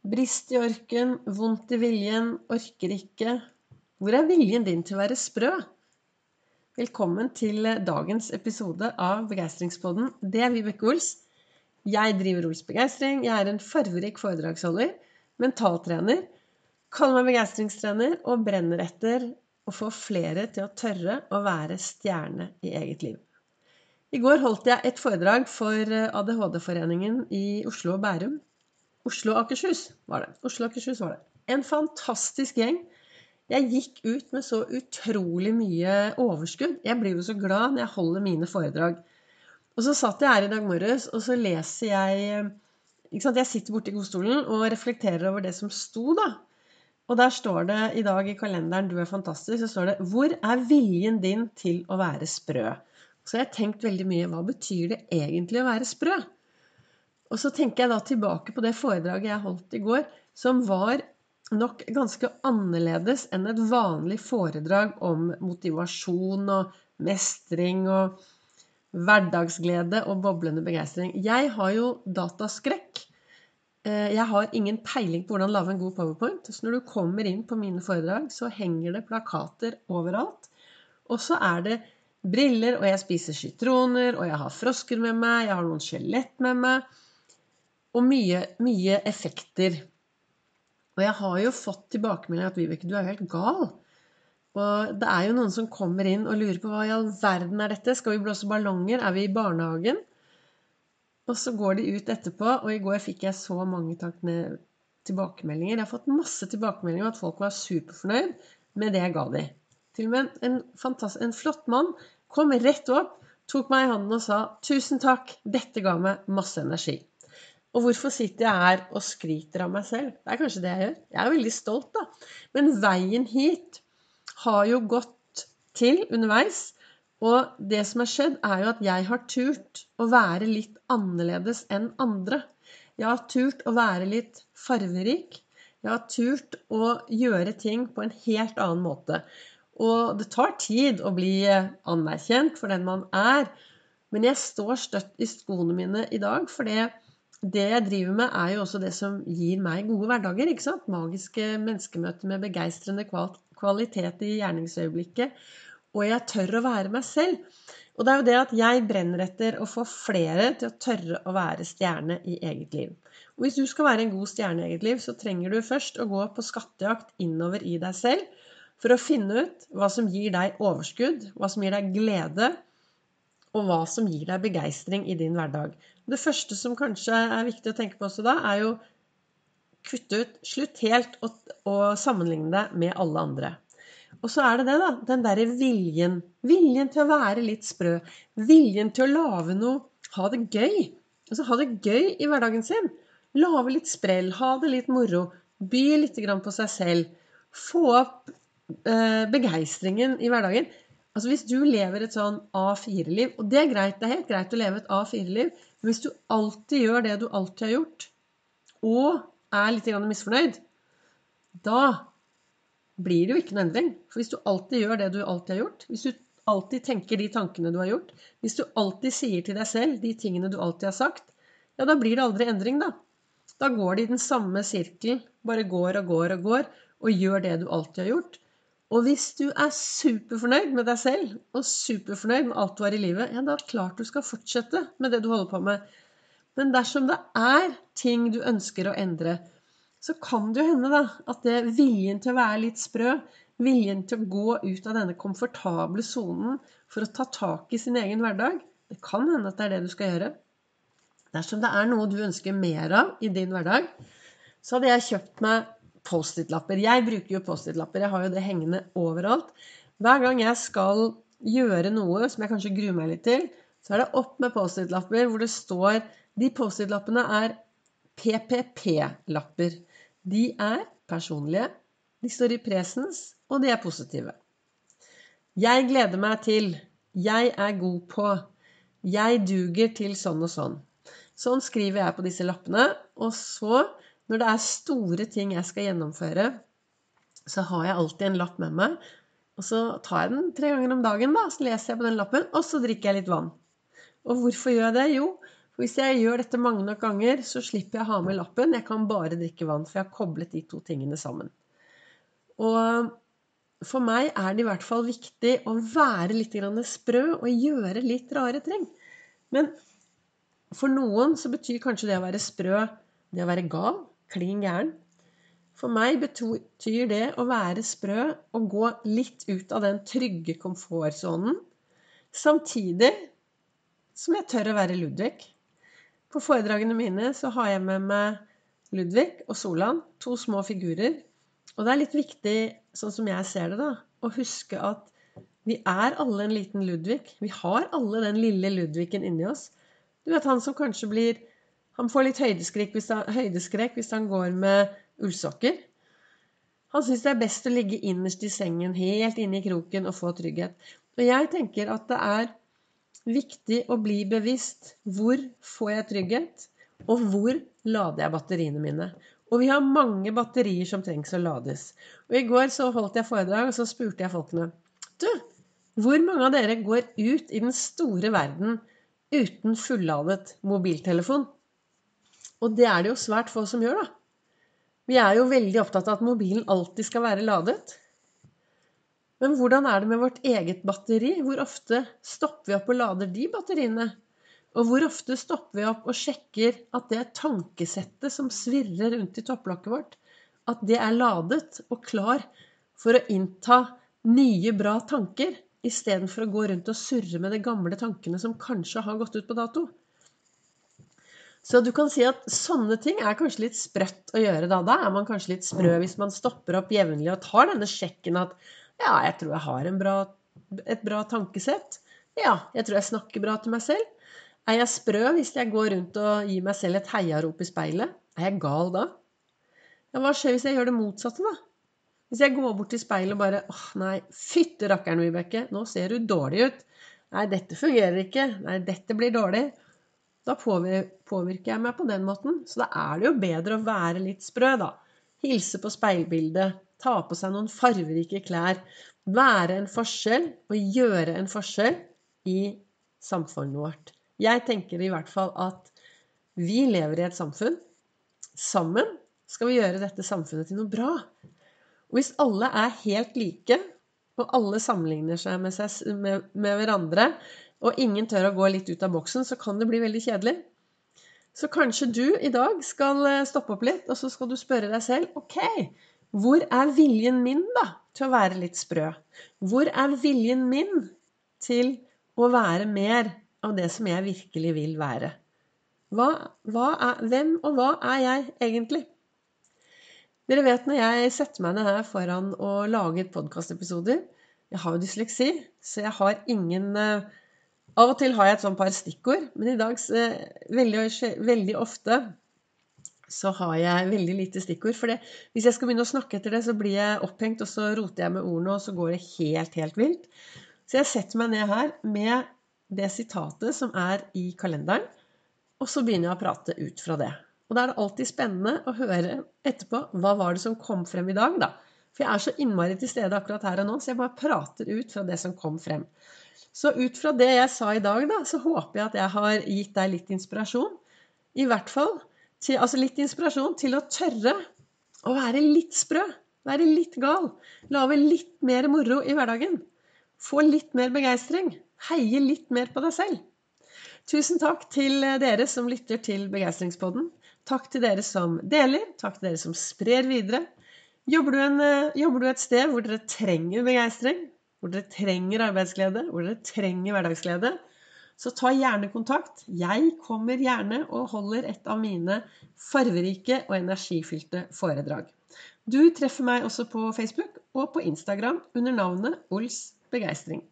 Brist i orken, vondt i viljen, orker ikke. Hvor er viljen din til å være sprø? Velkommen til dagens episode av Begeistringspodden. Det er Vibeke Ols. Jeg driver Ols Begeistring. Jeg er en farverik foredragsholder, mentaltrener, kaller meg begeistringstrener og brenner etter å få flere til å tørre å være stjerne i eget liv. I går holdt jeg et foredrag for ADHD-foreningen i Oslo og Bærum. Oslo og Akershus var det. Oslo Akershus var det. En fantastisk gjeng. Jeg gikk ut med så utrolig mye overskudd. Jeg blir jo så glad når jeg holder mine foredrag. Og så satt jeg her i dag morges, og så leser jeg sant? Jeg sitter borti godstolen og reflekterer over det som sto, da. Og der står det i dag i kalenderen 'Du er fantastisk', så står det 'Hvor er viljen din til å være sprø?' Så jeg har tenkt veldig mye hva betyr det egentlig å være sprø? Og så tenker jeg da tilbake på det foredraget jeg holdt i går, som var nok ganske annerledes enn et vanlig foredrag om motivasjon og mestring og hverdagsglede og boblende begeistring. Jeg har jo dataskrekk. Eh, jeg har ingen peiling på hvordan lage en god powerpoint. Så når du kommer inn på mine foredrag, så henger det plakater overalt. Og så er det briller, og jeg spiser sitroner, og jeg har frosker med meg, jeg har noen skjelett med meg og mye, mye effekter. Og jeg har jo fått tilbakemelding at Vibeke, du er helt gal. Og det er jo noen som kommer inn og lurer på hva i all verden er dette? Skal vi blåse ballonger? Er vi i barnehagen? Og så går de ut etterpå, og i går fikk jeg så mange tilbakemeldinger. Jeg har fått masse tilbakemeldinger om at folk var superfornøyd med det jeg ga dem. Til og med en, en flott mann kom rett opp, tok meg i hånden og sa 'Tusen takk, dette ga meg masse energi'. Og hvorfor sitter jeg her og skryter av meg selv? Det er kanskje det jeg gjør. Jeg er veldig stolt, da. Men veien hit har jo gått til underveis. Og det som har skjedd, er jo at jeg har turt å være litt annerledes enn andre. Jeg har turt å være litt farverik. Jeg har turt å gjøre ting på en helt annen måte. Og det tar tid å bli anerkjent for den man er. Men jeg står støtt i skoene mine i dag for det jeg driver med, er jo også det som gir meg gode hverdager. ikke sant? Magiske menneskemøter med begeistrende kvalitet i gjerningsøyeblikket. Og jeg tør å være meg selv. Og det er jo det at jeg brenner etter å få flere til å tørre å være stjerne i eget liv. Og hvis du skal være en god stjerne i eget liv, så trenger du først å gå på skattejakt innover i deg selv for å finne ut hva som gir deg overskudd, hva som gir deg glede, og hva som gir deg begeistring i din hverdag. Det første som kanskje er viktig å tenke på også da, er jo kutte ut Slutt helt å, å sammenligne deg med alle andre. Og så er det det, da. Den derre viljen. Viljen til å være litt sprø. Viljen til å lage noe. Ha det gøy. Altså ha det gøy i hverdagen sin. Lage litt sprell. Ha det litt moro. By litt på seg selv. Få opp eh, begeistringen i hverdagen. Altså Hvis du lever et sånn A4-liv, og det er greit, det er helt greit å leve et A4-liv, men hvis du alltid gjør det du alltid har gjort, og er litt misfornøyd, da blir det jo ikke noe endring. For hvis du alltid gjør det du alltid har gjort, hvis du alltid tenker de tankene du har gjort, hvis du alltid sier til deg selv de tingene du alltid har sagt, ja, da blir det aldri endring, da. Da går det i den samme sirkelen, bare går og går og går, og gjør det du alltid har gjort. Og hvis du er superfornøyd med deg selv og superfornøyd med alt du har i livet, ja, da er det klart du skal fortsette med det du holder på med. Men dersom det er ting du ønsker å endre, så kan det jo hende da, at det viljen til å være litt sprø, viljen til å gå ut av denne komfortable sonen for å ta tak i sin egen hverdag, det kan hende at det er det du skal gjøre. Dersom det er noe du ønsker mer av i din hverdag, så hadde jeg kjøpt meg Post-It-lapper. Jeg bruker jo Post-It-lapper. Jeg har jo det hengende overalt. Hver gang jeg skal gjøre noe som jeg kanskje gruer meg litt til, så er det opp med Post-It-lapper hvor det står De Post-It-lappene er PPP-lapper. De er personlige, de står i presens, og de er positive. Jeg gleder meg til. Jeg er god på. Jeg duger til sånn og sånn. Sånn skriver jeg på disse lappene. Og så når det er store ting jeg skal gjennomføre, så har jeg alltid en lapp med meg. Og så tar jeg den tre ganger om dagen, da, så leser jeg på den lappen, og så drikker jeg litt vann. Og hvorfor gjør jeg det? Jo, for Hvis jeg gjør dette mange nok ganger, så slipper jeg å ha med lappen. Jeg kan bare drikke vann, for jeg har koblet de to tingene sammen. Og for meg er det i hvert fall viktig å være litt sprø og gjøre litt rare ting. Men for noen så betyr kanskje det å være sprø det å være gal, klin gæren. For meg betyr det å være sprø og gå litt ut av den trygge komfortsonen, samtidig som jeg tør å være Ludvig. På foredragene mine så har jeg med meg Ludvig og Solan, to små figurer. Og det er litt viktig, sånn som jeg ser det, da, å huske at vi er alle en liten Ludvig. Vi har alle den lille Ludvigen inni oss. Du vet han som kanskje blir Han får litt høydeskrekk hvis han, høydeskrekk hvis han går med ullsokker. Han syns det er best å ligge innerst i sengen, helt inne i kroken, og få trygghet. Og jeg tenker at det er viktig å bli bevisst hvor får jeg trygghet, og hvor lader jeg batteriene mine. Og vi har mange batterier som trengs å lades. Og I går så holdt jeg foredrag, og så spurte jeg folkene Du, hvor mange av dere går ut i den store verden uten fulladet mobiltelefon? Og det er det jo svært få som gjør, da. Vi er jo veldig opptatt av at mobilen alltid skal være ladet. Men hvordan er det med vårt eget batteri? Hvor ofte stopper vi opp og lader de batteriene? Og hvor ofte stopper vi opp og sjekker at det tankesettet som svirrer rundt i topplokket vårt, at det er ladet og klar for å innta nye, bra tanker, istedenfor å gå rundt og surre med de gamle tankene som kanskje har gått ut på dato? Så du kan si at sånne ting er kanskje litt sprøtt å gjøre da. Da er man kanskje litt sprø hvis man stopper opp jevnlig og tar denne sjekken at ja, jeg tror jeg har bra, et bra tankesett. Ja, jeg tror jeg snakker bra til meg selv. Er jeg sprø hvis jeg går rundt og gir meg selv et heiarop i speilet? Er jeg gal da? Ja, hva skjer hvis jeg gjør det motsatte, da? Hvis jeg går bort til speilet og bare åh, nei, fytte rakkeren, Vibeke, nå ser du dårlig ut. Nei, dette fungerer ikke. Nei, dette blir dårlig. Da påvirker jeg meg på den måten. Så da er det jo bedre å være litt sprø, da. Hilse på speilbildet ta på seg noen farverike klær, være en forskjell og gjøre en forskjell i samfunnet vårt. Jeg tenker i hvert fall at vi lever i et samfunn. Sammen skal vi gjøre dette samfunnet til noe bra. Og hvis alle er helt like, og alle sammenligner seg med, seg, med, med hverandre, og ingen tør å gå litt ut av boksen, så kan det bli veldig kjedelig. Så kanskje du i dag skal eh, stoppe opp litt, og så skal du spørre deg selv OK, hvor er viljen min, da, til å være litt sprø? Hvor er viljen min til å være mer av det som jeg virkelig vil være? Hva, hva er, hvem og hva er jeg egentlig? Dere vet når jeg setter meg ned her foran og lager podkastepisoder Jeg har jo dysleksi, så jeg har ingen eh, Av og til har jeg et sånt par stikkord, men i dag veldig, veldig ofte så har jeg veldig lite stikkord. For hvis jeg skal begynne å snakke etter det, så blir jeg opphengt, og så roter jeg med ordene, og så går det helt, helt vilt. Så jeg setter meg ned her med det sitatet som er i kalenderen, og så begynner jeg å prate ut fra det. Og da er det alltid spennende å høre etterpå hva var det som kom frem i dag, da. For jeg er så innmari til stede akkurat her og nå, så jeg bare prater ut fra det som kom frem. Så ut fra det jeg sa i dag, da, så håper jeg at jeg har gitt deg litt inspirasjon. I hvert fall til, altså litt inspirasjon til å tørre å være litt sprø. Være litt gal. Lage litt mer moro i hverdagen. Få litt mer begeistring. Heie litt mer på deg selv. Tusen takk til dere som lytter til Begeistringspodden. Takk til dere som deler. Takk til dere som sprer videre. Jobber du, en, jobber du et sted hvor dere trenger begeistring? Hvor dere trenger arbeidsglede? Hvor dere trenger hverdagsglede? Så ta gjerne kontakt. Jeg kommer gjerne og holder et av mine farverike og energifylte foredrag. Du treffer meg også på Facebook og på Instagram under navnet Ols Begeistring.